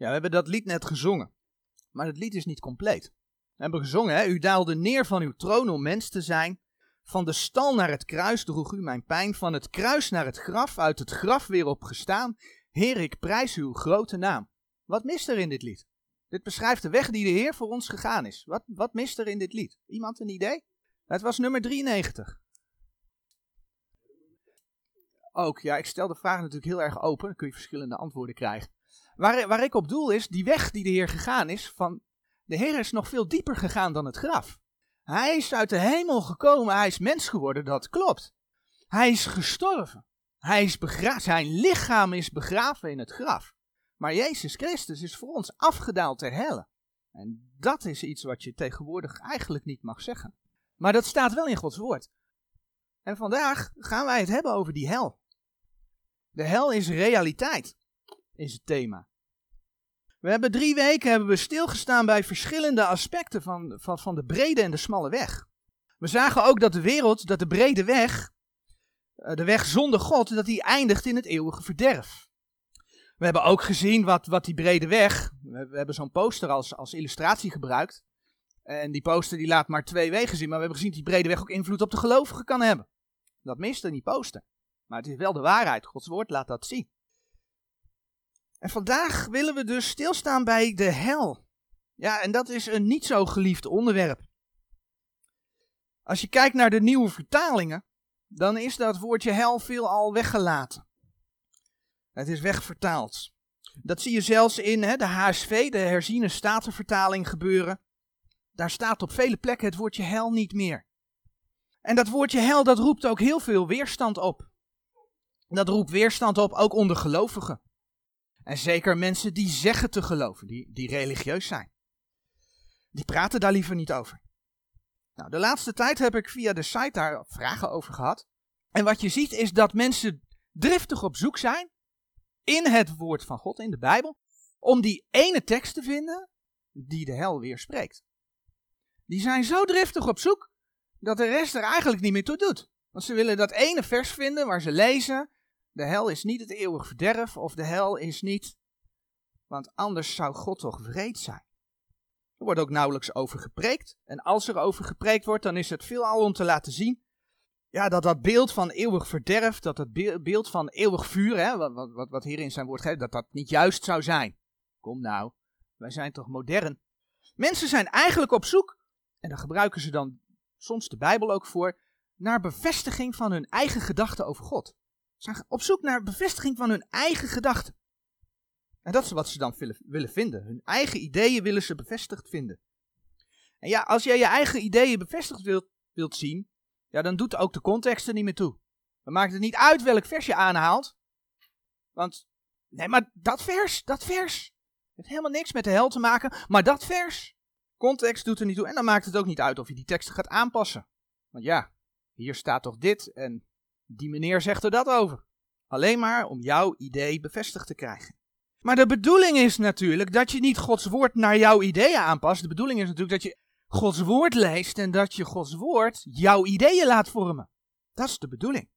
Ja, we hebben dat lied net gezongen. Maar het lied is niet compleet. We hebben gezongen, hè? U daalde neer van uw troon om mens te zijn. Van de stal naar het kruis droeg u mijn pijn. Van het kruis naar het graf, uit het graf weer opgestaan. Heer, ik prijs uw grote naam. Wat mist er in dit lied? Dit beschrijft de weg die de Heer voor ons gegaan is. Wat, wat mist er in dit lied? Iemand een idee? Het was nummer 93. Ook, ja, ik stel de vraag natuurlijk heel erg open. Dan kun je verschillende antwoorden krijgen. Waar, waar ik op doel is, die weg die de Heer gegaan is, van de Heer is nog veel dieper gegaan dan het graf. Hij is uit de hemel gekomen, hij is mens geworden, dat klopt. Hij is gestorven. Hij is begraven, zijn lichaam is begraven in het graf. Maar Jezus Christus is voor ons afgedaald ter helle. En dat is iets wat je tegenwoordig eigenlijk niet mag zeggen. Maar dat staat wel in Gods woord. En vandaag gaan wij het hebben over die hel. De hel is realiteit, is het thema. We hebben drie weken hebben we stilgestaan bij verschillende aspecten van, van, van de brede en de smalle weg. We zagen ook dat de wereld, dat de brede weg, eh, de weg zonder God, dat die eindigt in het eeuwige verderf. We hebben ook gezien wat, wat die brede weg, we, hebben zo'n poster als, als illustratie gebruikt. En die poster die laat maar twee wegen zien, maar we hebben gezien dat die brede weg ook invloed op de gelovigen kan hebben. Dat miste die poster. Maar het is wel de waarheid, Gods woord laat dat zien. En vandaag willen we dus stilstaan bij de hel. Ja, en dat is een niet zo geliefd onderwerp. Als je kijkt naar de nieuwe vertalingen, dan is dat woordje hel veelal weggelaten. Het is wegvertaald. Dat zie je zelfs in hè, de HSV, de herziene statenvertaling, gebeuren. Daar staat op vele plekken het woordje hel niet meer. En dat woordje hel, dat roept ook heel veel weerstand op. Dat roept weerstand op, ook onder gelovigen. En zeker mensen die zeggen te geloven, die, die religieus zijn. Die praten daar liever niet over. Nou, de laatste tijd heb ik via de site daar vragen over gehad. En wat je ziet is dat mensen driftig op zoek zijn in het woord van God, in de Bijbel, om die ene tekst te vinden die de hel weer spreekt. Die zijn zo driftig op zoek dat de rest er eigenlijk niet meer toe doet. Want ze willen dat ene vers vinden waar ze lezen de hel is niet het eeuwig verderf of de hel is niet, want anders zou God toch wreed zijn. Er wordt ook nauwelijks over gepreekt. En als er over gepreekt wordt, dan is het veelal om te laten zien ja, dat dat beeld van eeuwig verderf, dat het beeld van eeuwig vuur, hè, wat, wat, wat hier in zijn woord geeft, dat dat niet juist zou zijn. Kom nou, wij zijn toch modern. Mensen zijn eigenlijk op zoek, en daar gebruiken ze dan soms de Bijbel ook voor, naar bevestiging van hun eigen gedachten over God zijn op zoek naar bevestiging van hun eigen gedachten. En dat is wat ze dan willen vinden. Hun eigen ideeën willen ze bevestigd vinden. En ja, als jij je eigen ideeën bevestigd wilt, wilt zien, ja, dan doet ook de context er niet meer toe. Dan maakt het niet uit welk vers je aanhaalt. Want, nee, maar dat vers, dat vers, heeft helemaal niks met de hel te maken, maar dat vers, context doet er niet toe. En dan maakt het ook niet uit of je die teksten gaat aanpassen. Want ja, hier staat toch dit en die meneer zegt er dat over. Alleen maar om jouw idee bevestigd te krijgen. Maar de bedoeling is natuurlijk dat je niet Gods woord naar jouw ideeën aanpast. De bedoeling is natuurlijk dat je Gods woord leest en dat je Gods woord jouw ideeën laat vormen. Dat is de bedoeling.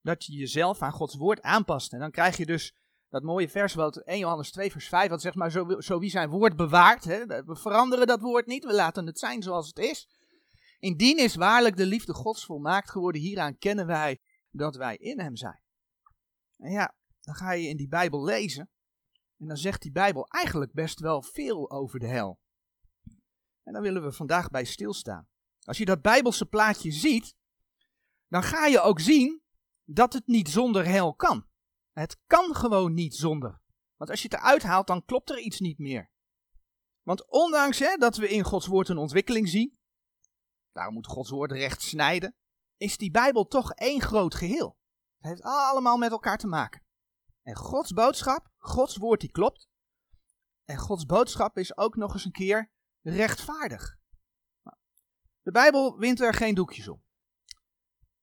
Dat je jezelf aan Gods woord aanpast. En dan krijg je dus dat mooie vers, wat 1 Johannes 2 vers 5, wat zegt maar, zo, wie zijn woord bewaart. Hè? We veranderen dat woord niet, we laten het zijn zoals het is. Indien is waarlijk de liefde Gods volmaakt geworden, hieraan kennen wij dat wij in Hem zijn. En ja, dan ga je in die Bijbel lezen. En dan zegt die Bijbel eigenlijk best wel veel over de hel. En daar willen we vandaag bij stilstaan. Als je dat Bijbelse plaatje ziet, dan ga je ook zien dat het niet zonder hel kan. Het kan gewoon niet zonder. Want als je het eruit haalt, dan klopt er iets niet meer. Want ondanks hè, dat we in Gods woord een ontwikkeling zien, daarom moet Gods woord recht snijden, is die Bijbel toch één groot geheel. Het heeft allemaal met elkaar te maken. En Gods boodschap, Gods woord die klopt. En Gods boodschap is ook nog eens een keer rechtvaardig. De Bijbel wint er geen doekjes om.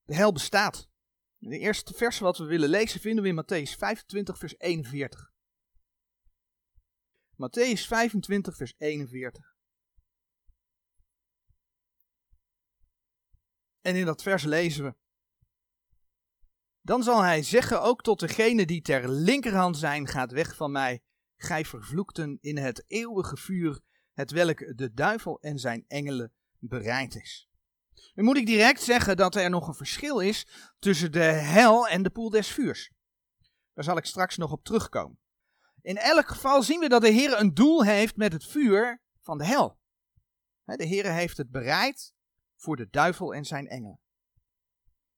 De hel bestaat. De eerste vers wat we willen lezen vinden we in Matthäus 25, vers 41. Matthäus 25, vers 41. En in dat vers lezen we. Dan zal hij zeggen ook tot degene die ter linkerhand zijn, gaat weg van mij, gij vervloekten, in het eeuwige vuur, het welk de duivel en zijn engelen bereid is. Nu moet ik direct zeggen dat er nog een verschil is tussen de hel en de poel des vuurs. Daar zal ik straks nog op terugkomen. In elk geval zien we dat de Heer een doel heeft met het vuur van de hel. De Heer heeft het bereid voor de duivel en zijn engelen.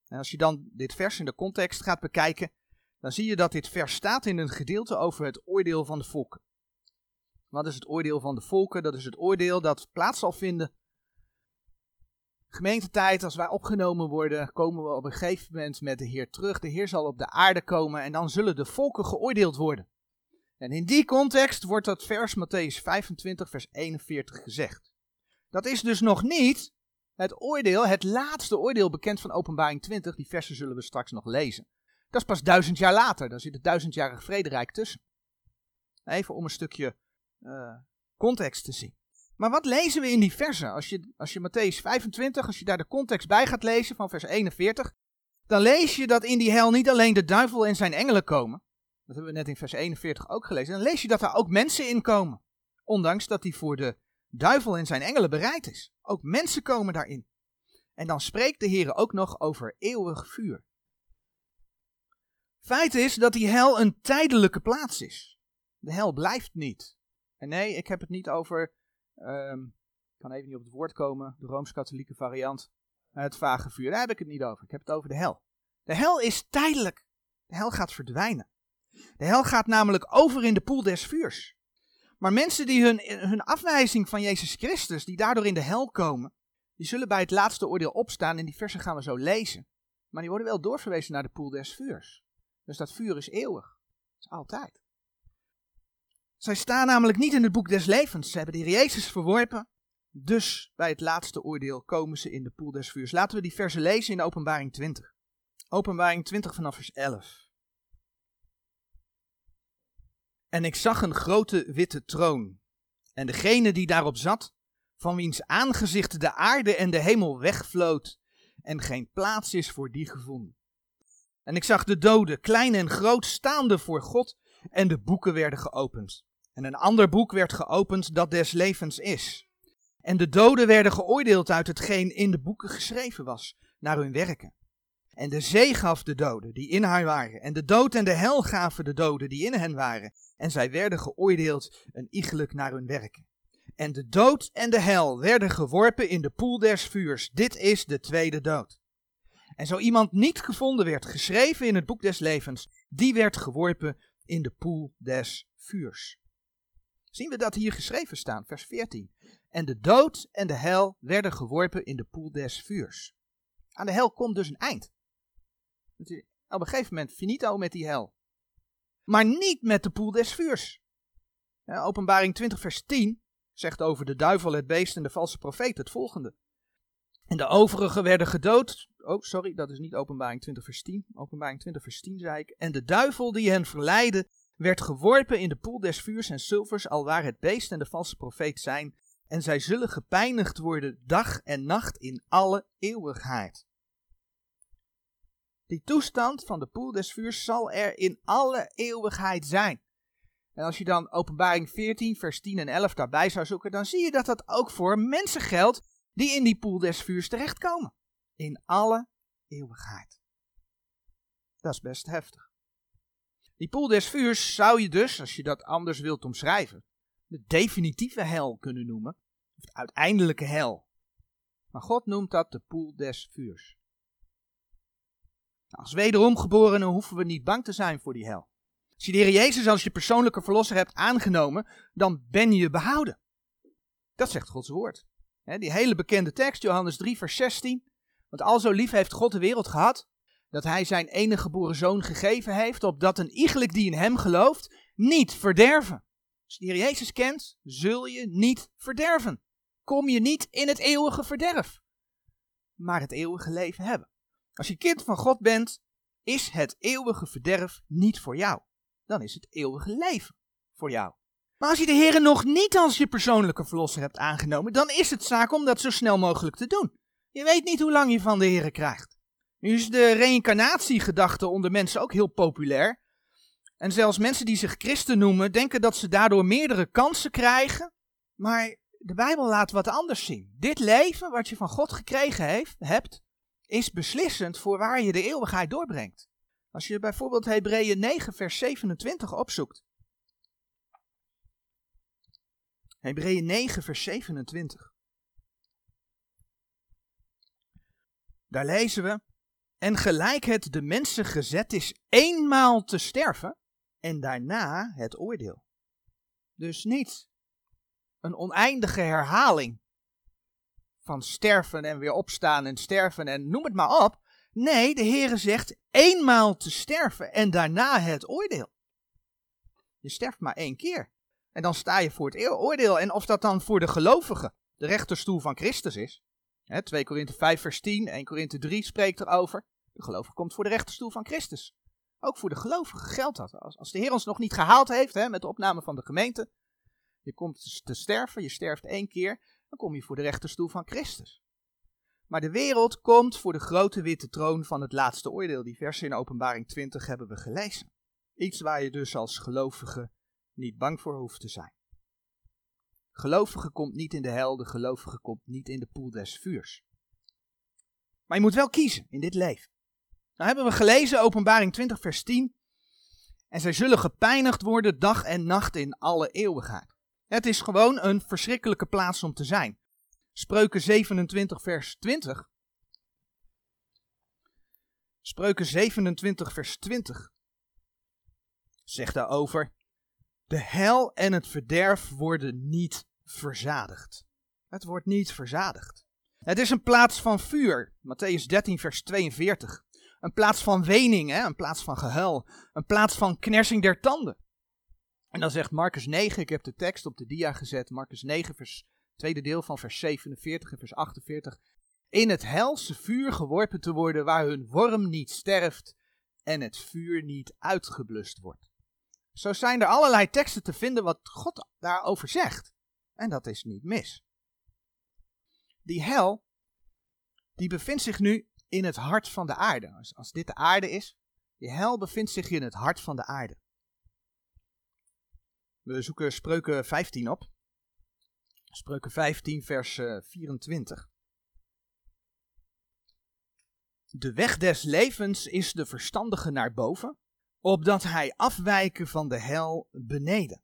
En als je dan dit vers in de context gaat bekijken, dan zie je dat dit vers staat in een gedeelte over het oordeel van de volken. Wat is het oordeel van de volken? Dat is het oordeel dat plaats zal vinden. Gemeentetijd, als wij opgenomen worden, komen we op een gegeven moment met de Heer terug. De Heer zal op de aarde komen en dan zullen de volken geoordeeld worden. En in die context wordt dat vers Matthäus 25, vers 41 gezegd. Dat is dus nog niet het oordeel, het laatste oordeel bekend van Openbaring 20. Die versen zullen we straks nog lezen. Dat is pas duizend jaar later. Daar zit het duizendjarig vrederijk tussen. Even om een stukje uh, context te zien. Maar wat lezen we in die versen? Als je, als je Matthäus 25, als je daar de context bij gaat lezen van vers 41, dan lees je dat in die hel niet alleen de duivel en zijn engelen komen. Dat hebben we net in vers 41 ook gelezen. Dan lees je dat er ook mensen in komen. Ondanks dat die voor de duivel en zijn engelen bereid is. Ook mensen komen daarin. En dan spreekt de Heer ook nog over eeuwig vuur. Feit is dat die hel een tijdelijke plaats is. De hel blijft niet. En nee, ik heb het niet over, um, ik kan even niet op het woord komen, de rooms-katholieke variant, het vage vuur. Daar heb ik het niet over. Ik heb het over de hel. De hel is tijdelijk. De hel gaat verdwijnen. De hel gaat namelijk over in de poel des vuurs. Maar mensen die hun, hun afwijzing van Jezus Christus, die daardoor in de hel komen, die zullen bij het laatste oordeel opstaan. En die versen gaan we zo lezen. Maar die worden wel doorverwezen naar de poel des vuurs. Dus dat vuur is eeuwig. Dat is altijd. Zij staan namelijk niet in het boek des levens. Ze hebben Heer Jezus verworpen. Dus bij het laatste oordeel komen ze in de poel des vuurs. Laten we die versen lezen in Openbaring 20. Openbaring 20 vanaf vers 11. En ik zag een grote witte troon. En degene die daarop zat, van wiens aangezicht de aarde en de hemel wegvloot, en geen plaats is voor die gevonden. En ik zag de doden, klein en groot, staande voor God, en de boeken werden geopend. En een ander boek werd geopend dat des levens is. En de doden werden geoordeeld uit hetgeen in de boeken geschreven was, naar hun werken. En de zee gaf de doden die in haar waren, en de dood en de hel gaven de doden die in hen waren, en zij werden geoordeeld een iegelijk naar hun werken. En de dood en de hel werden geworpen in de poel des vuurs. Dit is de tweede dood. En zo iemand niet gevonden werd, geschreven in het boek des levens, die werd geworpen in de poel des vuurs. Zien we dat hier geschreven staan, vers 14. En de dood en de hel werden geworpen in de poel des vuurs. Aan de hel komt dus een eind. Op een gegeven moment finito met die hel. Maar niet met de poel des vuurs. Openbaring 20 vers 10 zegt over de duivel, het beest en de valse profeet het volgende. En de overigen werden gedood. Oh, sorry, dat is niet openbaring 20 vers 10. Openbaring 20 vers 10 zei ik. En de duivel die hen verleidde, werd geworpen in de poel des vuurs en zilvers, alwaar het beest en de valse profeet zijn. En zij zullen gepijnigd worden dag en nacht in alle eeuwigheid. Die toestand van de poel des vuurs zal er in alle eeuwigheid zijn. En als je dan openbaring 14, vers 10 en 11 daarbij zou zoeken, dan zie je dat dat ook voor mensen geldt die in die poel des vuurs terechtkomen. In alle eeuwigheid. Dat is best heftig. Die poel des vuurs zou je dus, als je dat anders wilt omschrijven, de definitieve hel kunnen noemen. Of de uiteindelijke hel. Maar God noemt dat de poel des vuurs. Nou, als wederom geborenen hoeven we niet bang te zijn voor die hel. Als je de Heer Jezus als je persoonlijke verlosser hebt aangenomen, dan ben je behouden. Dat zegt Gods woord. die hele bekende tekst, Johannes 3, vers 16. Want al zo lief heeft God de wereld gehad, dat hij zijn enige geboren zoon gegeven heeft, opdat een iegelijk die in hem gelooft, niet verderven. Als je de Heer Jezus kent, zul je niet verderven. Kom je niet in het eeuwige verderf, maar het eeuwige leven hebben. Als je kind van God bent, is het eeuwige verderf niet voor jou. Dan is het eeuwige leven voor jou. Maar als je de Heer nog niet als je persoonlijke verlosser hebt aangenomen, dan is het zaak om dat zo snel mogelijk te doen. Je weet niet hoe lang je van de Heer krijgt. Nu is de reïncarnatiegedachte onder mensen ook heel populair. En zelfs mensen die zich christen noemen, denken dat ze daardoor meerdere kansen krijgen. Maar de Bijbel laat wat anders zien. Dit leven wat je van God gekregen heeft, hebt, is beslissend voor waar je de eeuwigheid doorbrengt. Als je bijvoorbeeld Hebreeën 9, vers 27 opzoekt. Hebreeën 9, vers 27. Daar lezen we. En gelijk het de mensen gezet is eenmaal te sterven en daarna het oordeel. Dus niet een oneindige herhaling van sterven en weer opstaan en sterven en noem het maar op. Nee, de Heere zegt eenmaal te sterven en daarna het oordeel. Je sterft maar één keer. En dan sta je voor het oordeel. En of dat dan voor de gelovigen de rechterstoel van Christus is. Hè, 2 Korinthe 5 vers 10, 1 Korinthe 3 spreekt erover. De gelovige komt voor de rechterstoel van Christus. Ook voor de gelovigen geldt dat. Als, als de Heer ons nog niet gehaald heeft hè, met de opname van de gemeente. Je komt te sterven, je sterft één keer. Dan kom je voor de rechterstoel van Christus. Maar de wereld komt voor de grote witte troon van het laatste oordeel. Die versen in Openbaring 20 hebben we gelezen. Iets waar je dus als gelovige niet bang voor hoeft te zijn. Gelovige komt niet in de hel, de gelovige komt niet in de poel des vuurs. Maar je moet wel kiezen in dit leven. Nou hebben we gelezen, openbaring 20 vers 10. En zij zullen gepijnigd worden dag en nacht in alle eeuwigheid. Het is gewoon een verschrikkelijke plaats om te zijn. Spreuken 27 vers 20. Spreuken 27 vers 20 zegt daarover. De hel en het verderf worden niet verzadigd. Het wordt niet verzadigd. Het is een plaats van vuur. Matthäus 13, vers 42. Een plaats van wening, hè? een plaats van gehuil. Een plaats van knersing der tanden. En dan zegt Marcus 9, ik heb de tekst op de dia gezet. Marcus 9, vers, tweede deel van vers 47 en vers 48. In het helse vuur geworpen te worden waar hun worm niet sterft en het vuur niet uitgeblust wordt. Zo zijn er allerlei teksten te vinden wat God daarover zegt. En dat is niet mis. Die hel, die bevindt zich nu in het hart van de aarde. Als, als dit de aarde is, die hel bevindt zich in het hart van de aarde. We zoeken Spreuken 15 op. Spreuken 15, vers 24. Eh, de weg des levens is de verstandige naar boven, opdat hij afwijken van de hel beneden.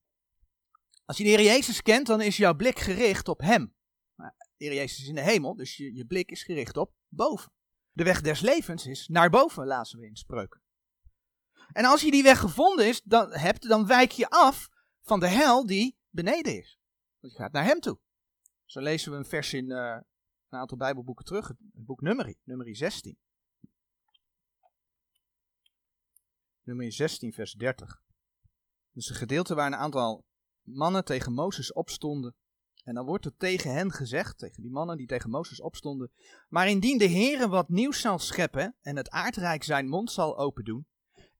Als je de Heer Jezus kent, dan is jouw blik gericht op Hem. de Heer Jezus is in de hemel, dus je, je blik is gericht op boven. De weg des levens is naar boven, lazen we in spreuken. En als je die weg gevonden is, dan, hebt, dan wijk je af van de hel die beneden is. Want je gaat naar Hem toe. Zo lezen we een vers in uh, een aantal Bijbelboeken terug, het boek Numeri, Numeri 16. nummer 16, vers 30. Dus een gedeelte waar een aantal mannen tegen Mozes opstonden. En dan wordt er tegen hen gezegd, tegen die mannen die tegen Mozes opstonden. Maar indien de Heere wat nieuws zal scheppen en het aardrijk zijn mond zal opendoen.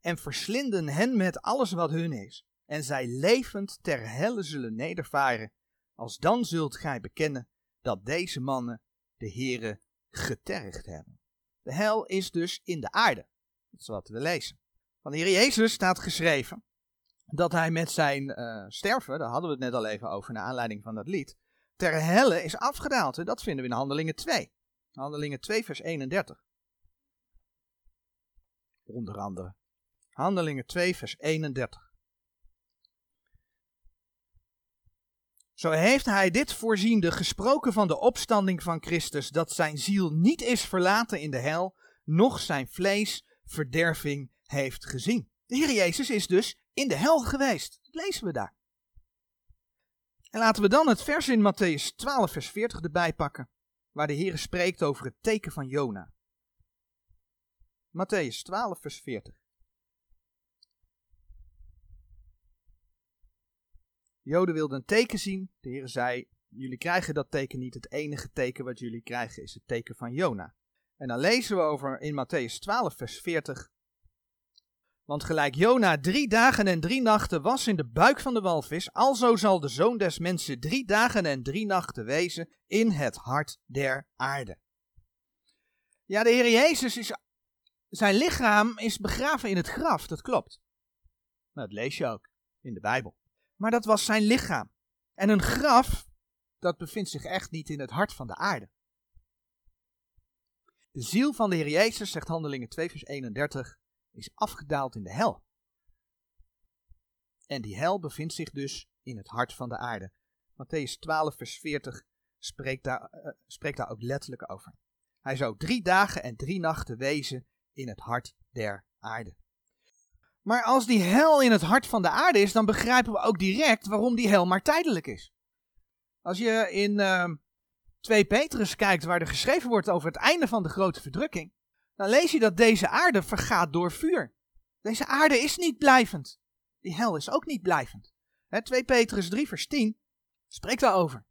En verslinden hen met alles wat hun is. En zij levend ter helle zullen nedervaren. Als dan zult gij bekennen dat deze mannen de Heere getergd hebben. De hel is dus in de aarde. Dat is wat we lezen. Van de Heer Jezus staat geschreven dat hij met zijn uh, sterven, daar hadden we het net al even over naar aanleiding van dat lied, ter helle is afgedaald. En dat vinden we in Handelingen 2. Handelingen 2 vers 31. Onder andere. Handelingen 2 vers 31. Zo heeft hij dit voorziende gesproken van de opstanding van Christus, dat zijn ziel niet is verlaten in de hel, noch zijn vlees verderving heeft gezien. De Heer Jezus is dus in de hel geweest. Dat lezen we daar. En laten we dan het vers in Matthäus 12, vers 40 erbij pakken, waar de Heer spreekt over het teken van Jona. Matthäus 12, vers 40. Joden wilden een teken zien. De Heer zei: Jullie krijgen dat teken niet. Het enige teken wat jullie krijgen is het teken van Jona. En dan lezen we over in Matthäus 12, vers 40. Want gelijk Jona drie dagen en drie nachten was in de buik van de walvis, alzo zal de zoon des mensen drie dagen en drie nachten wezen in het hart der aarde. Ja, de Heer Jezus is, zijn lichaam is begraven in het graf, dat klopt. Nou, dat lees je ook in de Bijbel. Maar dat was zijn lichaam. En een graf, dat bevindt zich echt niet in het hart van de aarde. De ziel van de Heer Jezus, zegt Handelingen 2 vers 31, is afgedaald in de hel. En die hel bevindt zich dus in het hart van de aarde. Matthäus 12 vers 40 spreekt daar, uh, spreekt daar ook letterlijk over. Hij zou drie dagen en drie nachten wezen in het hart der aarde. Maar als die hel in het hart van de aarde is, dan begrijpen we ook direct waarom die hel maar tijdelijk is. Als je in uh, ehm, 2 Petrus kijkt, waar er geschreven wordt over het einde van de grote verdrukking, dan lees je dat deze aarde vergaat door vuur. Deze aarde is niet blijvend. Die hel is ook niet blijvend. He, 2 Petrus 3, vers 10 spreekt daarover.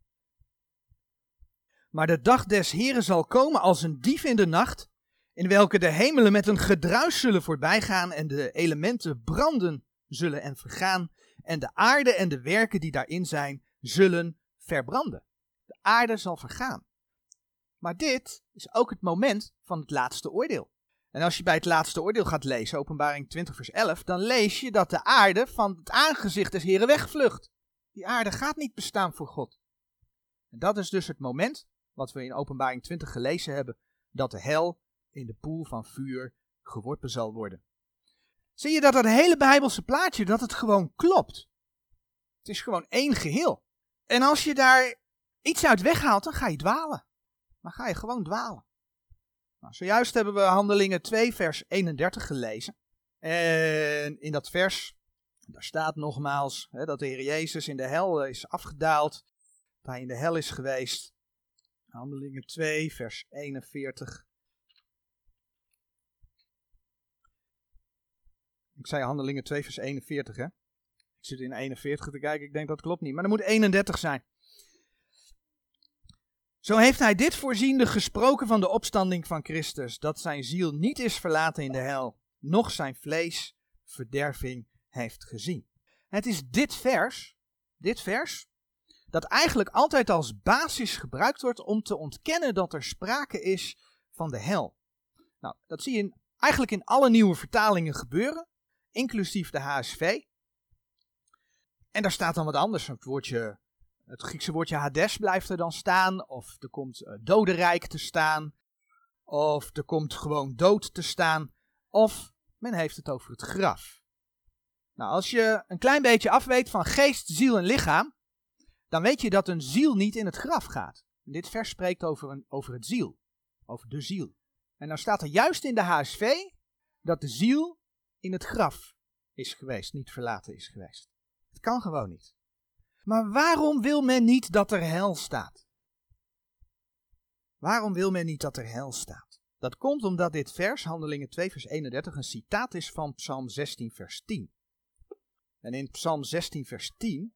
Maar de dag des Heren zal komen als een dief in de nacht, in welke de hemelen met een gedruis zullen voorbijgaan en de elementen branden zullen en vergaan, en de aarde en de werken die daarin zijn zullen verbranden. De aarde zal vergaan. Maar dit is ook het moment van het laatste oordeel. En als je bij het laatste oordeel gaat lezen, openbaring 20 vers 11, dan lees je dat de aarde van het aangezicht des Heren wegvlucht. Die aarde gaat niet bestaan voor God. En dat is dus het moment, wat we in openbaring 20 gelezen hebben, dat de hel in de poel van vuur geworpen zal worden. Zie je dat dat hele Bijbelse plaatje, dat het gewoon klopt. Het is gewoon één geheel. En als je daar iets uit weghaalt, dan ga je dwalen. Dan ga je gewoon dwalen. Nou, zojuist hebben we Handelingen 2, vers 31 gelezen. En in dat vers, daar staat nogmaals hè, dat de Heer Jezus in de hel is afgedaald. Dat hij in de hel is geweest. Handelingen 2, vers 41. Ik zei Handelingen 2, vers 41, hè? Ik zit in 41 te kijken, ik denk dat klopt niet. Maar er moet 31 zijn. Zo heeft hij dit voorziende gesproken van de opstanding van Christus, dat zijn ziel niet is verlaten in de hel, noch zijn vlees verderving heeft gezien. Het is dit vers, dit vers, dat eigenlijk altijd als basis gebruikt wordt om te ontkennen dat er sprake is van de hel. Nou, dat zie je eigenlijk in alle nieuwe vertalingen gebeuren, inclusief de HSV. En daar staat dan wat anders, het woordje het Griekse woordje Hades blijft er dan staan, of er komt uh, dodenrijk te staan, of er komt gewoon dood te staan, of men heeft het over het graf. Nou, als je een klein beetje afweet van geest, ziel en lichaam, dan weet je dat een ziel niet in het graf gaat. dit vers spreekt over, een, over het ziel, over de ziel. En dan staat er juist in de HSV dat de ziel in het graf is geweest, niet verlaten is geweest. Het kan gewoon niet. Maar waarom wil men niet dat er hel staat? Waarom wil men niet dat er hel staat? Dat komt omdat dit vers, Handelingen 2, vers 31, een citaat is van Psalm 16, vers 10. En in Psalm 16, vers 10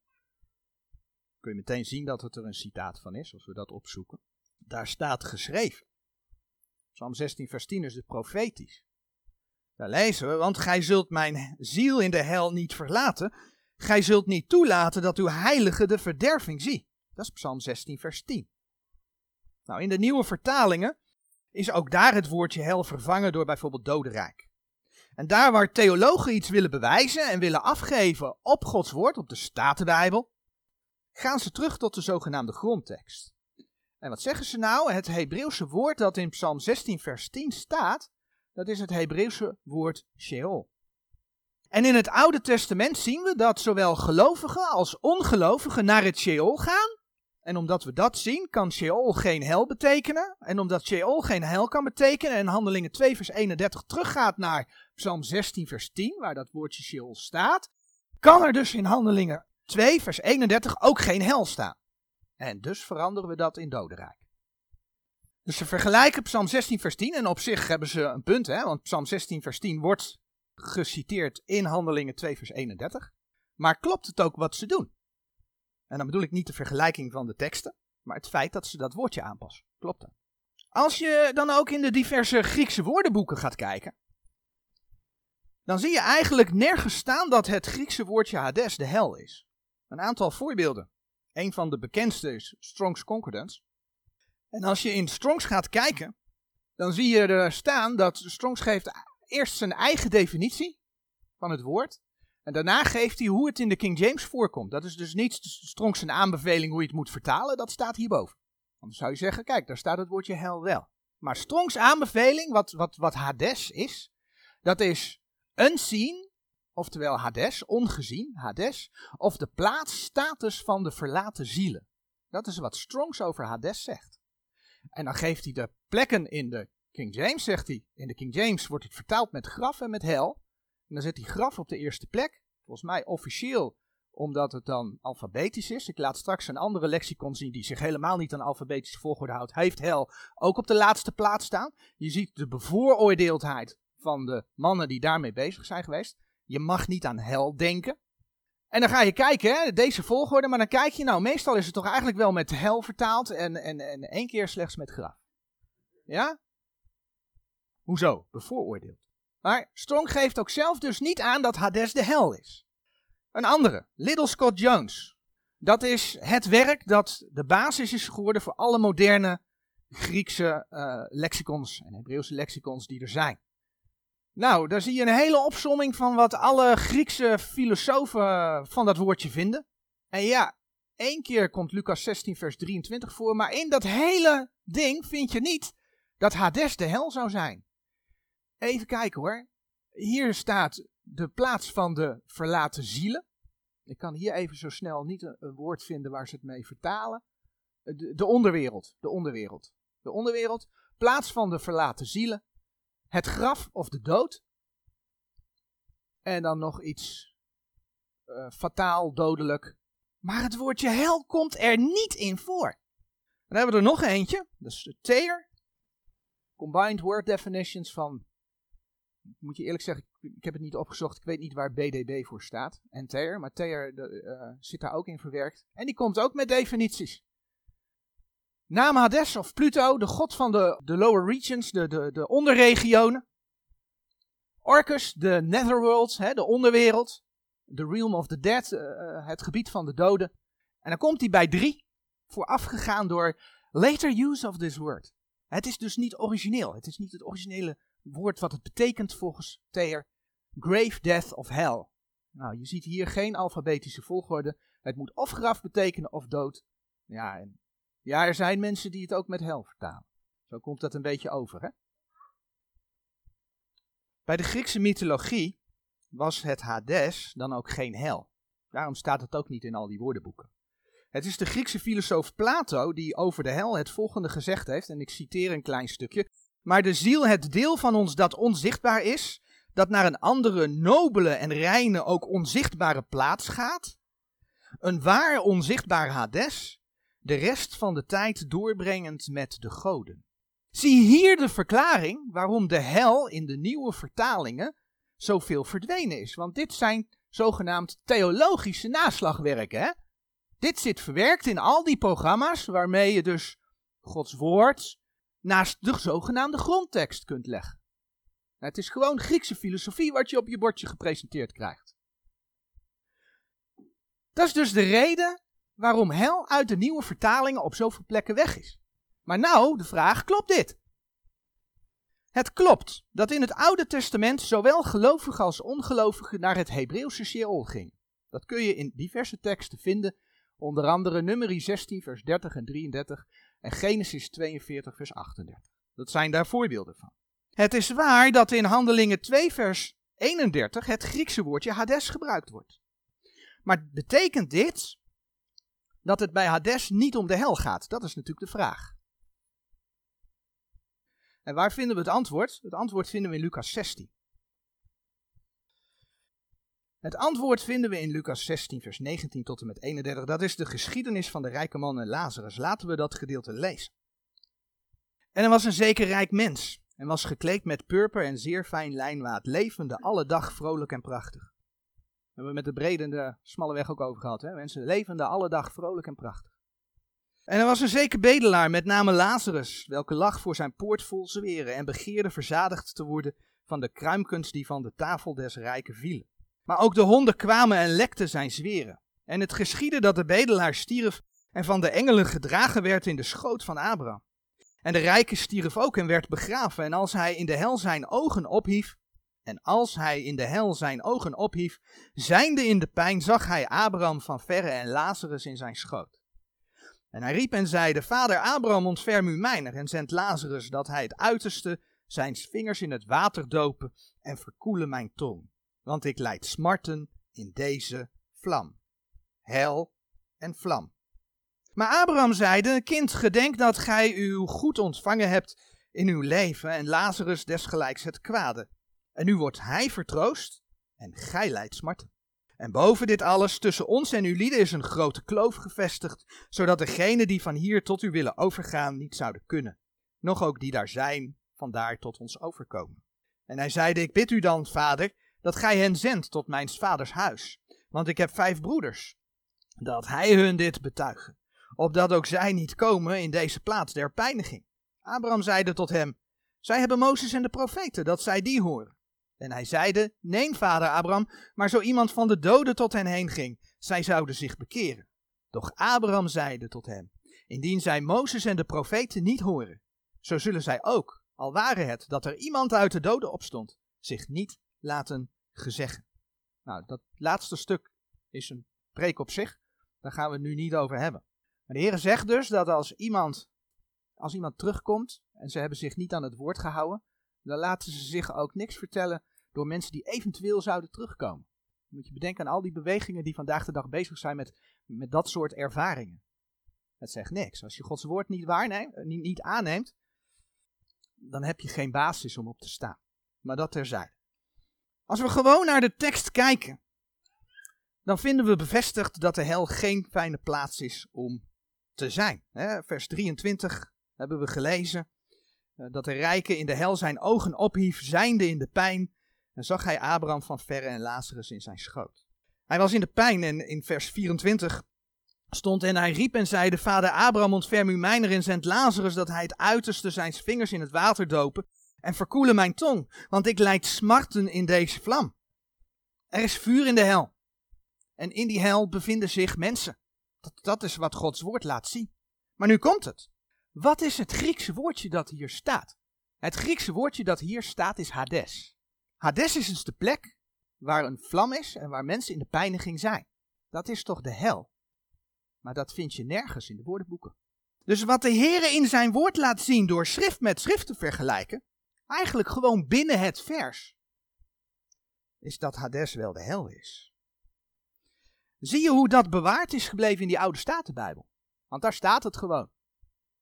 kun je meteen zien dat het er een citaat van is, als we dat opzoeken. Daar staat geschreven. Psalm 16, vers 10 is het profetisch. Daar lezen we, want gij zult mijn ziel in de hel niet verlaten, Gij zult niet toelaten dat uw heilige de verderving zie. Dat is Psalm 16, vers 10. Nou, in de nieuwe vertalingen is ook daar het woordje hel vervangen door bijvoorbeeld dodenrijk. En daar waar theologen iets willen bewijzen en willen afgeven op Gods woord, op de Statenbijbel, gaan ze terug tot de zogenaamde grondtekst. En wat zeggen ze nou? Het Hebreeuwse woord dat in Psalm 16, vers 10 staat, dat is het Hebreeuwse woord Sheol. En in het Oude Testament zien we dat zowel gelovigen als ongelovigen naar het Sheol gaan. En omdat we dat zien, kan Sheol geen hel betekenen. En omdat Sheol geen hel kan betekenen en Handelingen 2 vers 31 teruggaat naar Psalm 16 vers 10, waar dat woordje Sheol staat, kan er dus in Handelingen 2 vers 31 ook geen hel staan. En dus veranderen we dat in dodenrijk. Dus ze vergelijken Psalm 16 vers 10 en op zich hebben ze een punt, hè, want Psalm 16 vers 10 wordt geciteerd in Handelingen 2 vers 31. Maar klopt het ook wat ze doen? En dan bedoel ik niet de vergelijking van de teksten, maar het feit dat ze dat woordje aanpassen. Klopt dat? Als je dan ook in de diverse Griekse woordenboeken gaat kijken, dan zie je eigenlijk nergens staan dat het Griekse woordje Hades de hel is. Een aantal voorbeelden. Een van de bekendste is Strong's Concordance. En als je in Strong's gaat kijken, dan zie je er staan dat Strong's geeft eerst zijn eigen definitie van het woord. En daarna geeft hij hoe het in de King James voorkomt. Dat is dus niet Strongs een aanbeveling hoe je het moet vertalen, dat staat hierboven. Dan zou je zeggen, kijk, daar staat het woordje hel wel. Maar Strongs aanbeveling, wat, wat, wat Hades is, dat is unseen, oftewel Hades, ongezien, Hades, of de plaatsstatus van de verlaten zielen. Dat is wat Strongs over Hades zegt. En dan geeft hij de plekken in de King James, zegt hij. In de King James wordt het vertaald met graf en met hel. En dan zet hij graf op de eerste plek. Volgens mij officieel omdat het dan alfabetisch is. Ik laat straks een andere lexicon zien die zich helemaal niet aan alfabetische volgorde houdt. Heeft hel ook op de laatste plaats staan. Je ziet de bevooroordeeldheid van de mannen die daarmee bezig zijn geweest. Je mag niet aan hel denken. En dan ga je kijken, hè, deze volgorde, maar dan kijk je, nou, meestal is het toch eigenlijk wel met hel vertaald en, en, en één keer slechts met graf. Ja? Hoezo? Bevooroordeeld. Maar Strong geeft ook zelf dus niet aan dat Hades de hel is. Een andere, Little Scott Jones. Dat is het werk dat de basis is geworden voor alle moderne Griekse uh, lexicons en Hebreeuwse lexicons die er zijn. Nou, daar zie je een hele opsomming van wat alle Griekse filosofen van dat woordje vinden. En ja, één keer komt Lucas 16, vers 23 voor, maar in dat hele ding vind je niet dat Hades de hel zou zijn. Even kijken hoor. Hier staat de plaats van de verlaten zielen. Ik kan hier even zo snel niet een, woord vinden waar ze het mee vertalen. De, de onderwereld, de onderwereld. De onderwereld, plaats van de verlaten zielen. Het graf of de dood. En dan nog iets uh, fataal, dodelijk. Maar het woordje hel komt er niet in voor. Dan hebben we er nog eentje. Dat is de teer. Combined Word Definitions van moet je eerlijk zeggen, ik heb het niet opgezocht. Ik weet niet waar BDB voor staat. En TER, maar TER uh, zit daar ook in verwerkt. En die komt ook met definities. Naam Hades of Pluto, de god van de, de lower regions, de, de, de onderregionen. Orcus, de netherworld, hè, de onderwereld. The realm of the dead, uh, het gebied van de doden. En dan komt hij bij drie, voorafgegaan door later use of this word. Het is dus niet origineel. Het is niet het originele woord wat het betekent volgens Thayer. Grave Death of Hell. Nou, je ziet hier geen alfabetische volgorde. Het moet of graf betekenen of dood. Ja, en ja, er zijn mensen die het ook met hel vertalen. Zo komt dat een beetje over, hè? Bij de Griekse mythologie was het Hades dan ook geen hel. Daarom staat het ook niet in al die woordenboeken. Het is de Griekse filosoof Plato die over de hel het volgende gezegd heeft, en ik citeer een klein stukje. Maar de ziel, het deel van ons dat onzichtbaar is, dat naar een andere, nobele en reine, ook onzichtbare plaats gaat. Een waar onzichtbaar Hades, de rest van de tijd doorbrengend met de goden. Zie hier de verklaring waarom de hel in de nieuwe vertalingen zoveel verdwenen is. Want dit zijn zogenaamd theologische naslagwerken. Hè? Dit zit verwerkt in al die programma's waarmee je dus Gods woord naast de zogenaamde grondtekst kunt leggen. Het is gewoon Griekse filosofie wat je op je bordje gepresenteerd krijgt. Dat is dus de reden waarom hel uit de nieuwe vertalingen op zoveel plekken weg is. Maar nou, de vraag, klopt dit? Het klopt dat in het Oude Testament zowel gelovigen als ongelovigen naar het Hebreeuwse Sheol gingen. Dat kun je in diverse teksten vinden, onder andere Numeri 16 vers 30 en 33 en Genesis 42 vers 38. Dat zijn daar voorbeelden van. Het is waar dat in Handelingen 2 vers 31 het Griekse woordje Hades gebruikt wordt. Maar betekent dit dat het bij Hades niet om de hel gaat? Dat is natuurlijk de vraag. En waar vinden we het antwoord? Het antwoord vinden we in Lucas 16. Het antwoord vinden we in Lucas 16, vers 19 tot en met 31. Dat is de geschiedenis van de rijke man en Lazarus. Laten we dat gedeelte lezen. En er was een zeker rijk mens en was gekleed met purper en zeer fijn lijnwaad, levende alle dag vrolijk en prachtig. We hebben met de brede en de smalle weg ook over gehad. Hè? Mensen levende alle dag vrolijk en prachtig. En er was een zeker bedelaar met name Lazarus, welke lag voor zijn poort vol zweren en begeerde verzadigd te worden van de kruimkens die van de tafel des rijken vielen. Maar ook de honden kwamen en lekten zijn zweren. En het geschiedde dat de bedelaar stierf en van de engelen gedragen werd in de schoot van Abraham. En de rijke stierf ook en werd begraven. En als hij in de hel zijn ogen ophief, En als hij in de hel zijn ogen ophief, zijnde in de pijn, zag hij Abraham van verre en Lazarus in zijn schoot. En hij riep en zeide, Vader Abraham, ontferm u mijner en zend Lazarus dat hij het uiterste zijn vingers in het water dopen en verkoelen mijn tong. Want ik leid smarten in deze vlam. Hel en vlam. Maar Abraham zeide, kind, gedenk dat gij uw goed ontvangen hebt in uw leven en Lazarus desgelijks het kwade. En nu wordt hij vertroost en gij lijdt smarten. En boven dit alles, tussen ons en uw lieden is een grote kloof gevestigd, zodat degenen die van hier tot u willen overgaan niet zouden kunnen, nog ook die daar zijn, vandaar tot ons overkomen. En hij zeide, ik bid u dan, vader, dat gij hen zendt tot mijn vaders huis, want ik heb vijf broeders, dat hij hun dit betuigen, opdat ook zij niet komen in deze plaats der pijniging. Abraham zeide tot hem, zij hebben Mozes en de profeten, dat zij die horen. En hij zeide, nee vader Abraham, maar zo iemand van de doden tot hen heen ging, zij zouden zich bekeren. Doch Abraham zeide tot hem, indien zij Mozes en de profeten niet horen, zo zullen zij ook, al ware het dat er iemand uit de doden opstond, zich niet laten gezeggen. Nou, dat laatste stuk is een preek op zich, daar gaan we het nu niet over hebben. Maar de Heer zegt dus dat als iemand, als iemand terugkomt en ze hebben zich niet aan het woord gehouden, dan laten ze zich ook niks vertellen door mensen die eventueel zouden terugkomen. Dan moet je bedenken aan al die bewegingen die vandaag de dag bezig zijn met, met dat soort ervaringen. Het zegt niks. Als je Gods woord niet, waarneemt, eh, niet, niet aanneemt, dan heb je geen basis om op te staan. Maar dat terzijde. Als we gewoon naar de tekst kijken, dan vinden we bevestigd dat de hel geen fijne plaats is om te zijn. Vers 23 hebben we gelezen eh, dat de rijke in de hel zijn ogen ophief, zijnde in de pijn, en zag hij Abraham van verre en Lazarus in zijn schoot. Hij was in de pijn en in vers 24 stond en hij riep en zeide, Vader Abraham ontferm u mijner en zend Lazarus dat hij het uiterste zijn vingers in het water dopen en verkoelen mijn tong, want ik leid smarten in deze vlam. Er is vuur in de hel. En in die hel bevinden zich mensen. Dat, dat is wat Gods woord laat zien. Maar nu komt het. Wat is het Griekse woordje dat hier staat? Het Griekse woordje dat hier staat is Hades. Hades is dus de plek waar een vlam is en waar mensen in de pijniging zijn. Dat is toch de hel? Maar dat vind je nergens in de woordenboeken. Dus wat de Heer in zijn woord laat zien door schrift met schrift te vergelijken, eigenlijk gewoon binnen het vers, is dat Hades wel de hel is. Zie je hoe dat bewaard is gebleven in die oude Statenbijbel? Want daar staat het gewoon.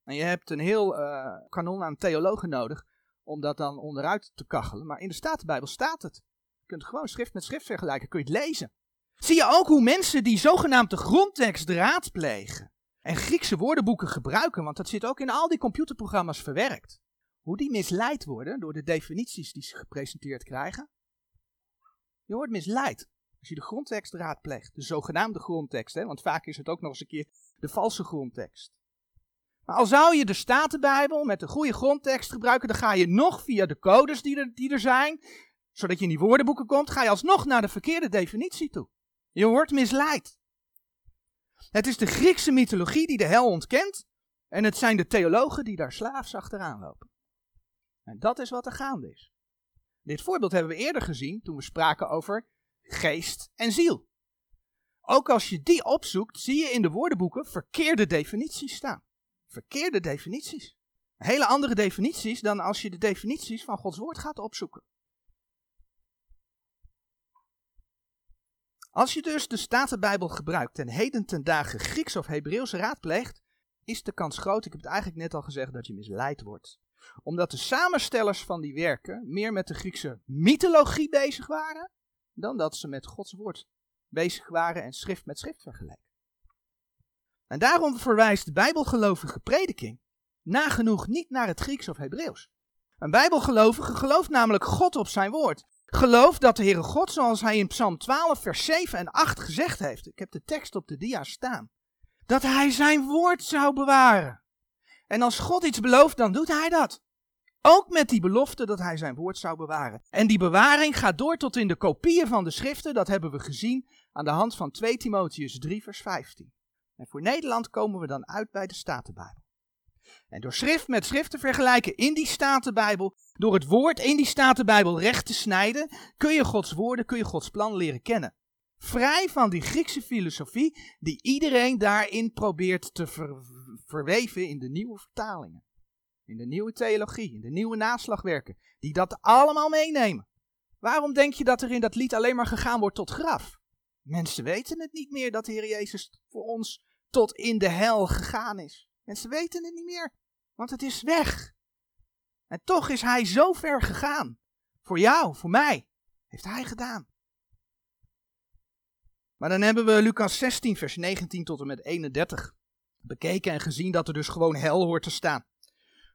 En je hebt een heel uh, kanon aan theologen nodig om dat dan onderuit te kachelen. Maar in de Statenbijbel staat het. Je kunt gewoon schrift met schrift vergelijken, kun je het lezen. Zie je ook hoe mensen die zogenaamde grondtekst raadplegen en Griekse woordenboeken gebruiken, want dat zit ook in al die computerprogramma's verwerkt, hoe die misleid worden door de definities die ze gepresenteerd krijgen. Je wordt misleid als je de grondtekst raadpleegt, de zogenaamde grondtekst, hè, want vaak is het ook nog eens een keer de valse grondtekst. Maar al zou je de Statenbijbel met de goede grondtekst gebruiken, dan ga je nog via de codes die er, die er zijn, zodat je in die woordenboeken komt, ga je alsnog naar de verkeerde definitie toe. Je wordt misleid. Het is de Griekse mythologie die de hel ontkent, en het zijn de theologen die daar slaafs achteraan lopen. En dat is wat er gaande is. Dit voorbeeld hebben we eerder gezien toen we spraken over geest en ziel. Ook als je die opzoekt, zie je in de woordenboeken verkeerde definities staan verkeerde definities. Hele andere definities dan als je de definities van Gods woord gaat opzoeken. Als je dus de Statenbijbel gebruikt en heden ten dagen Grieks of Hebreeuws raadpleegt, is de kans groot, ik heb het eigenlijk net al gezegd, dat je misleid wordt. Omdat de samenstellers van die werken meer met de Griekse mythologie bezig waren, dan dat ze met Gods woord bezig waren en schrift met schrift vergeleken. En daarom verwijst de bijbelgelovige prediking nagenoeg niet naar het Grieks of Hebreeuws. Een bijbelgelovige gelooft namelijk God op zijn woord. Gelooft dat de Heere God, zoals hij in Psalm 12, vers 7 en 8 gezegd heeft, ik heb de tekst op de dia staan, dat hij zijn woord zou bewaren. En als God iets belooft, dan doet hij dat. Ook met die belofte dat hij zijn woord zou bewaren. En die bewaring gaat door tot in de kopieën van de schriften, dat hebben we gezien aan de hand van 2 Timotheus 3, vers 15. En voor Nederland komen we dan uit bij de Statenbijbel. En door schrift met schrift te vergelijken in die Statenbijbel, door het woord in die Statenbijbel recht te snijden, kun je Gods woorden, kun je Gods plan leren kennen. Vrij van die Griekse filosofie die iedereen daarin probeert te verweven in de nieuwe vertalingen. In de nieuwe theologie, in de nieuwe naslagwerken, die dat allemaal meenemen. Waarom denk je dat er in dat lied alleen maar gegaan wordt tot graf? Mensen weten het niet meer dat de Heer Jezus voor ons tot in de hel gegaan is. Mensen weten het niet meer, want het is weg. En toch is Hij zo ver gegaan. Voor jou, voor mij, heeft Hij gedaan. Maar dan hebben we Lucas 16, vers 19 tot en met 31 bekeken en gezien dat er dus gewoon hel hoort te staan.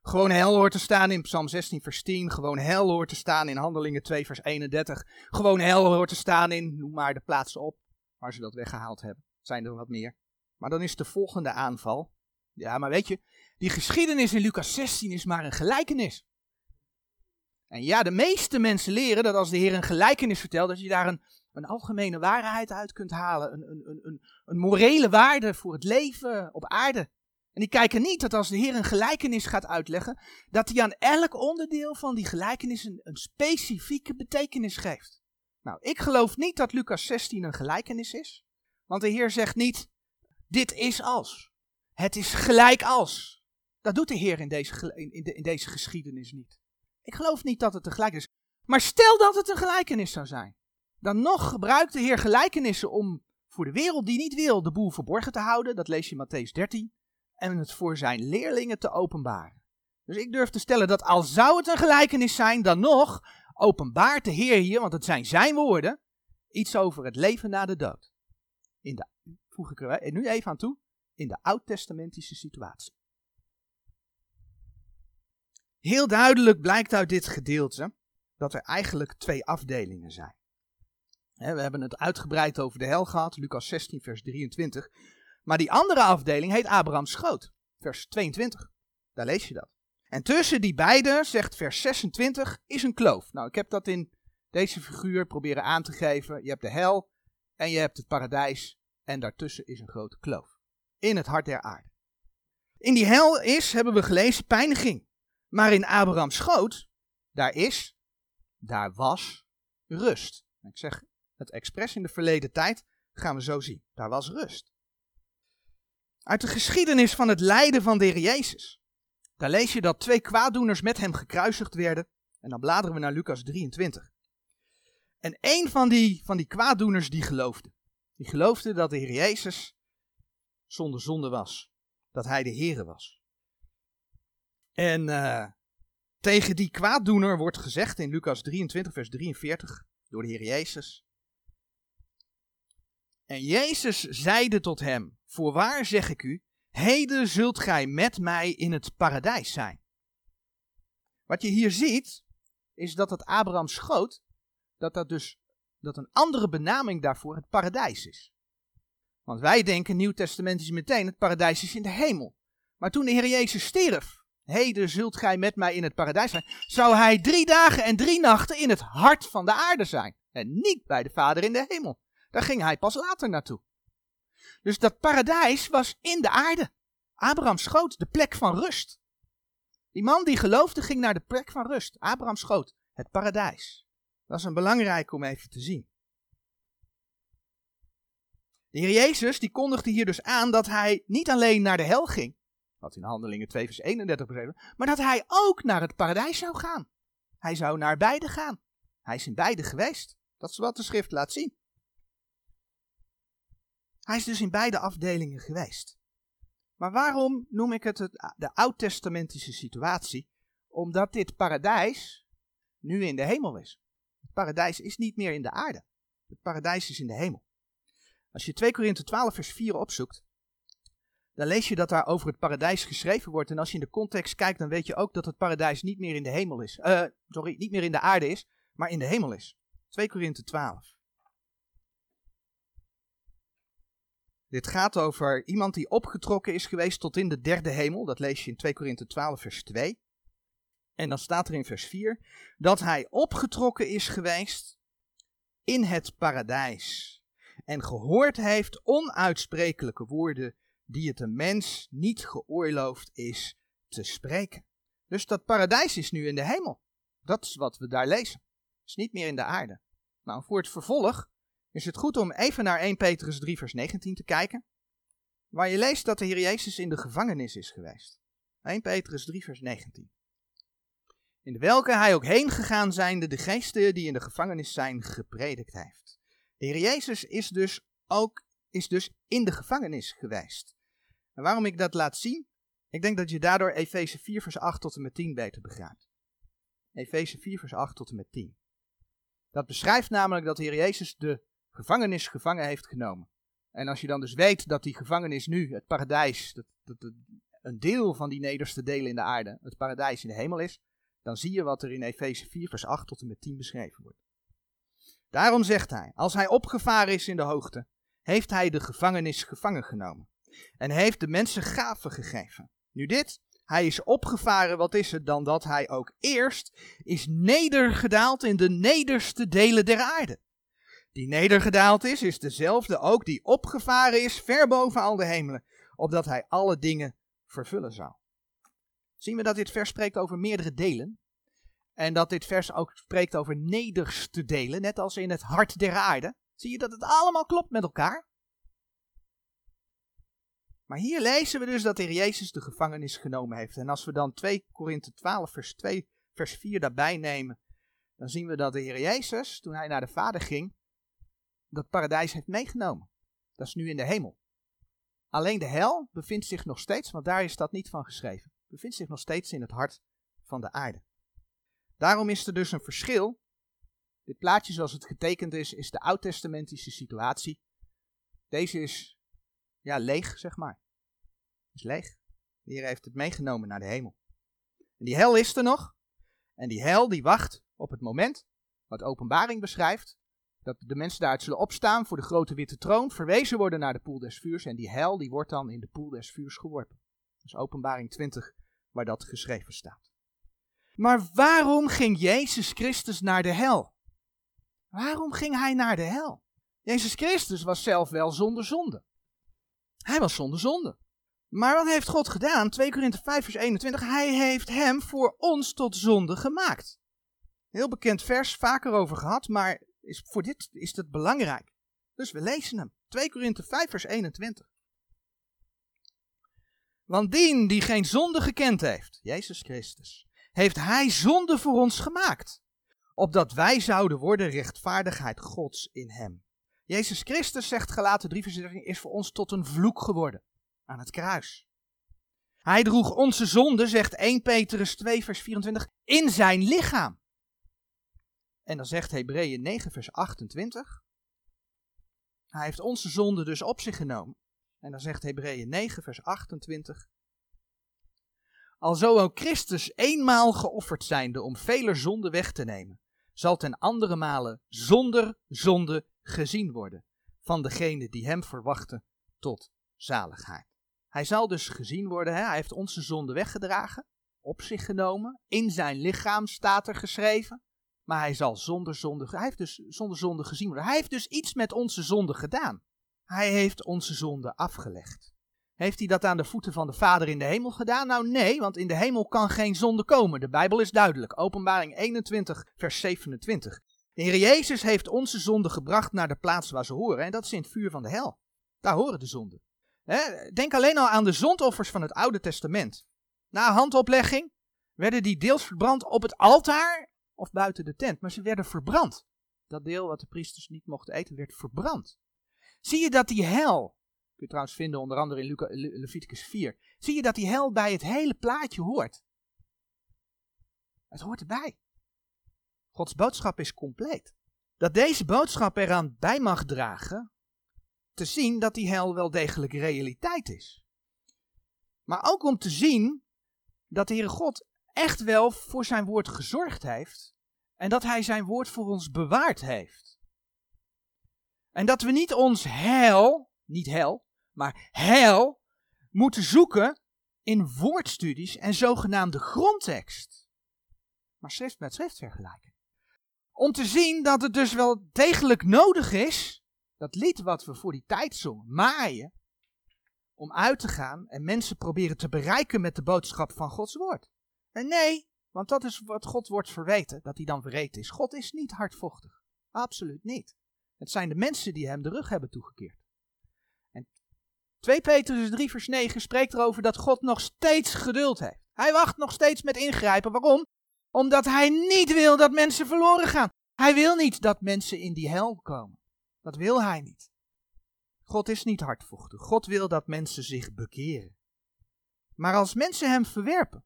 Gewoon hel hoort te staan in Psalm 16, vers 10. Gewoon hel hoort te staan in Handelingen 2, vers 31. Gewoon hel hoort te staan in, noem maar de plaatsen op waar ze dat weggehaald hebben. Zijn er wat meer. Maar dan is de volgende aanval. Ja, maar weet je, die geschiedenis in Lucas 16 is maar een gelijkenis. En ja, de meeste mensen leren dat als de Heer een gelijkenis vertelt, dat je daar een, een algemene waarheid uit kunt halen. Een, een, een, een morele waarde voor het leven op aarde. En die kijken niet dat als de Heer een gelijkenis gaat uitleggen, dat hij aan elk onderdeel van die gelijkenis een, een specifieke betekenis geeft. Nou, ik geloof niet dat Lucas 16 een gelijkenis is. Want de Heer zegt niet, dit is als. Het is gelijk als. Dat doet de Heer in deze, in, in deze geschiedenis niet. Ik geloof niet dat het een gelijkenis is. Maar stel dat het een gelijkenis zou zijn. Dan nog gebruikt de Heer gelijkenissen om voor de wereld die niet wil de boel verborgen te houden. Dat lees je in Matthäus 13. En het voor zijn leerlingen te openbaren. Dus ik durf te stellen dat al zou het een gelijkenis zijn, dan nog openbaart de Heer hier, want het zijn zijn woorden, iets over het leven na de dood. In de, voeg ik er nu even aan toe, in de oud-testamentische situatie. Heel duidelijk blijkt uit dit gedeelte dat er eigenlijk twee afdelingen zijn. We hebben het uitgebreid over de hel gehad, Lucas 16, vers 23. Maar die andere afdeling heet Abraham's schoot, vers 22. Daar lees je dat. En tussen die beide, zegt vers 26, is een kloof. Nou, ik heb dat in deze figuur proberen aan te geven. Je hebt de hel en je hebt het paradijs. En daartussen is een grote kloof. In het hart der aarde. In die hel is, hebben we gelezen, pijniging. Maar in Abraham's schoot, daar is, daar was rust. Ik zeg het expres in de verleden tijd, gaan we zo zien. Daar was rust. Uit de geschiedenis van het lijden van de Jezus daar lees je dat twee kwaaddoeners met hem gekruisigd werden. En dan bladeren we naar Lucas 23. En een van die, van die kwaaddoeners die geloofde. Die geloofde dat de Heer Jezus zonder zonde was. Dat hij de Heere was. En uh, tegen die kwaaddoener wordt gezegd in Lucas 23, vers 43, door de Heer Jezus. En Jezus zeide tot hem: Voorwaar zeg ik u, Heden zult gij met mij in het paradijs zijn. Wat je hier ziet, is dat het Abraham schoot, dat dat dus dat een andere benaming daarvoor het paradijs is. Want wij denken Nieuw Testamentisch meteen, het paradijs is in de hemel. Maar toen de Heer Jezus stierf, heden zult gij met mij in het paradijs zijn, zou hij drie dagen en drie nachten in het hart van de aarde zijn. En niet bij de Vader in de hemel. Daar ging hij pas later naartoe. Dus dat paradijs was in de aarde. Abraham schoot, de plek van rust. Die man die geloofde ging naar de plek van rust. Abraham schoot, het paradijs. Dat is een belangrijk om even te zien. De Heer Jezus die kondigde hier dus aan dat hij niet alleen naar de hel ging, wat in Handelingen 2 vers 31 beschreven, maar dat hij ook naar het paradijs zou gaan. Hij zou naar beide gaan. Hij is in beide geweest. Dat is wat de schrift laat zien. Hij is dus in beide afdelingen geweest. Maar waarom noem ik het, de oud-testamentische situatie? Omdat dit paradijs nu in de hemel is. Het paradijs is niet meer in de aarde. Het paradijs is in de hemel. Als je 2 Korinthe 12 vers 4 opzoekt, dan lees je dat daar over het paradijs geschreven wordt. En als je in de context kijkt, dan weet je ook dat het paradijs niet meer in de hemel is. Uh, sorry, niet meer in de aarde is, maar in de hemel is. 2 Korinthe 12. Dit gaat over iemand die opgetrokken is geweest tot in de derde hemel. Dat lees je in 2 Korinthe 12, vers 2. En dan staat er in vers 4 dat hij opgetrokken is geweest in het paradijs. En gehoord heeft onuitsprekelijke woorden die het een mens niet geoorloofd is te spreken. Dus dat paradijs is nu in de hemel. Dat is wat we daar lezen. Het is niet meer in de aarde. Nou, voor het vervolg is het goed om even naar 1 Petrus 3 vers 19 te kijken. Waar je leest dat de Heer Jezus in de gevangenis is geweest. 1 Petrus 3 vers 19. In welke hij ook heen gegaan zijnde de geesten die in de gevangenis zijn gepredikt heeft. De Heer Jezus is dus ook is dus in de gevangenis geweest. En waarom ik dat laat zien? Ik denk dat je daardoor Efeze 4 vers 8 tot en met 10 beter begrijpt. Efeze 4 vers 8 tot en met 10. Dat beschrijft namelijk dat de Heer Jezus de gevangenis gevangen heeft genomen. En als je dan dus weet dat die gevangenis nu, het paradijs, dat, dat, een deel van die nederste delen in de aarde, het paradijs in de hemel is, dan zie je wat er in Efeze 4 vers 8 tot en met 10 beschreven wordt. Daarom zegt hij, als hij opgevaren is in de hoogte, heeft hij de gevangenis gevangen genomen. En heeft de mensen gaven gegeven. Nu dit, hij is opgevaren, wat is het dan dat hij ook eerst is nedergedaald in de nederste delen der aarde. Die nedergedaald is, is dezelfde ook die opgevaren is ver boven al de hemelen, opdat hij alle dingen vervullen zou. Zien we dat dit vers spreekt over meerdere delen? En dat dit vers ook spreekt over nederste delen, net als in het hart der aarde. Zie je dat het allemaal klopt met elkaar? Maar hier lezen we dus dat de Heer Jezus de gevangenis genomen heeft. En als we dan 2 Korinthe 12 vers 2 vers 4 daarbij nemen, dan zien we dat de Heer Jezus, toen hij naar de Vader ging, dat paradijs heeft meegenomen. Dat is nu in de hemel. Alleen de hel bevindt zich nog steeds, want daar is dat niet van geschreven, bevindt zich nog steeds in het hart van de aarde. Daarom is er dus een verschil. Dit plaatje zoals het getekend is, is de oud-testamentische situatie. Deze is ja, leeg, zeg maar. Is leeg. De Heer heeft het meegenomen naar de hemel. En die hel is er nog. En die hel die wacht op het moment, wat openbaring beschrijft, dat de mensen daaruit zullen opstaan voor de grote witte troon, verwezen worden naar de poel des vuurs. En die hel die wordt dan in de poel des vuurs geworpen. Is openbaring 20, waar dat geschreven staat. Maar waarom ging Jezus Christus naar de hel? Waarom ging hij naar de hel? Jezus Christus was zelf wel zonder zonde. Hij was zonder zonde. Maar wat heeft God gedaan? 2 Korinthe 5 vers 21. Hij heeft hem voor ons tot zonde gemaakt. Heel bekend vers, vaker over gehad, maar is, voor dit is het belangrijk. Dus we lezen hem. 2 Korinthe 5 vers 21. Want dien die geen zonde gekend heeft, Jezus Christus, heeft hij zonde voor ons gemaakt. Opdat wij zouden worden rechtvaardigheid Gods in hem. Jezus Christus, zegt gelaten 3 vers 13, is voor ons tot een vloek geworden. Aan het kruis. Hij droeg onze zonde, zegt 1 Petrus 2 vers 24, in zijn lichaam. En dan zegt Hebreeën 9 vers 28. Hij heeft onze zonde dus op zich genomen. En dan zegt Hebreeën 9 vers 28. Alzo ook Christus eenmaal geofferd zijnde om vele zonden weg te nemen, zal ten andere malen zonder zonde gezien worden van degene die hem verwachten tot zaligheid. Hij zal dus gezien worden, hè? hij heeft onze zonde weggedragen, op zich genomen, in zijn lichaam staat er geschreven, maar hij zal zonder zonde, hij heeft dus zonder zonde gezien worden. Hij heeft dus iets met onze zonde gedaan. Hij heeft onze zonde afgelegd. Heeft hij dat aan de voeten van de Vader in de hemel gedaan? Nou nee, want in de hemel kan geen zonde komen. De Bijbel is duidelijk. Openbaring 21, vers 27. De Heer Jezus heeft onze zonde gebracht naar de plaats waar ze horen. En dat is in het vuur van de hel. Daar horen de zonden. Denk alleen al aan de zondoffers van het Oude Testament. Na handoplegging werden die deels verbrand op het altaar of buiten de tent. Maar ze werden verbrand. Dat deel wat de priesters niet mochten eten werd verbrand. Zie je dat die hel kun je trouwens vinden onder andere in Le Leviticus 4. Zie je dat die hel bij het hele plaatje hoort. Het hoort erbij. Gods boodschap is compleet. Dat deze boodschap eraan bij mag dragen, te zien dat die hel wel degelijk realiteit is. Maar ook om te zien dat de Heere God echt wel voor zijn woord gezorgd heeft en dat hij zijn woord voor ons bewaard heeft. En dat we niet ons heil, niet hel, maar heil moeten zoeken in woordstudies en zogenaamde grondtekst. Maar schrift met schrift vergelijken. Om te zien dat het dus wel degelijk nodig is, dat lied wat we voor die tijd zongen, maaien, om uit te gaan en mensen proberen te bereiken met de boodschap van Gods woord. En nee, want dat is wat God wordt verweten, dat hij dan verreten is. God is niet hardvochtig. Absoluut niet. Het zijn de mensen die hem de rug hebben toegekeerd. En 2 Petrus 3 vers 9 spreekt erover dat God nog steeds geduld heeft. Hij wacht nog steeds met ingrijpen. Waarom? Omdat hij niet wil dat mensen verloren gaan. Hij wil niet dat mensen in die hel komen. Dat wil hij niet. God is niet hardvochtig. God wil dat mensen zich bekeren. Maar als mensen hem verwerpen,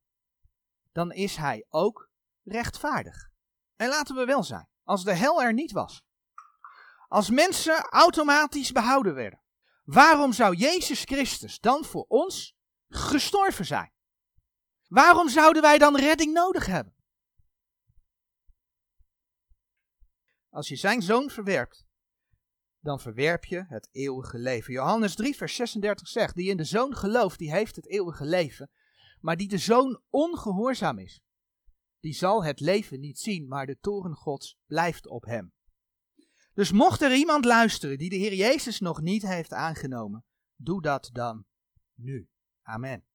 dan is hij ook rechtvaardig. En laten we wel zijn, als de hel er niet was, als mensen automatisch behouden werden, waarom zou Jezus Christus dan voor ons gestorven zijn? Waarom zouden wij dan redding nodig hebben? Als je zijn zoon verwerpt, dan verwerp je het eeuwige leven. Johannes 3, vers 36 zegt: Die in de zoon gelooft, die heeft het eeuwige leven. Maar die de zoon ongehoorzaam is, die zal het leven niet zien, maar de toren Gods blijft op hem. Dus mocht er iemand luisteren die de Heer Jezus nog niet heeft aangenomen, doe dat dan nu. Amen.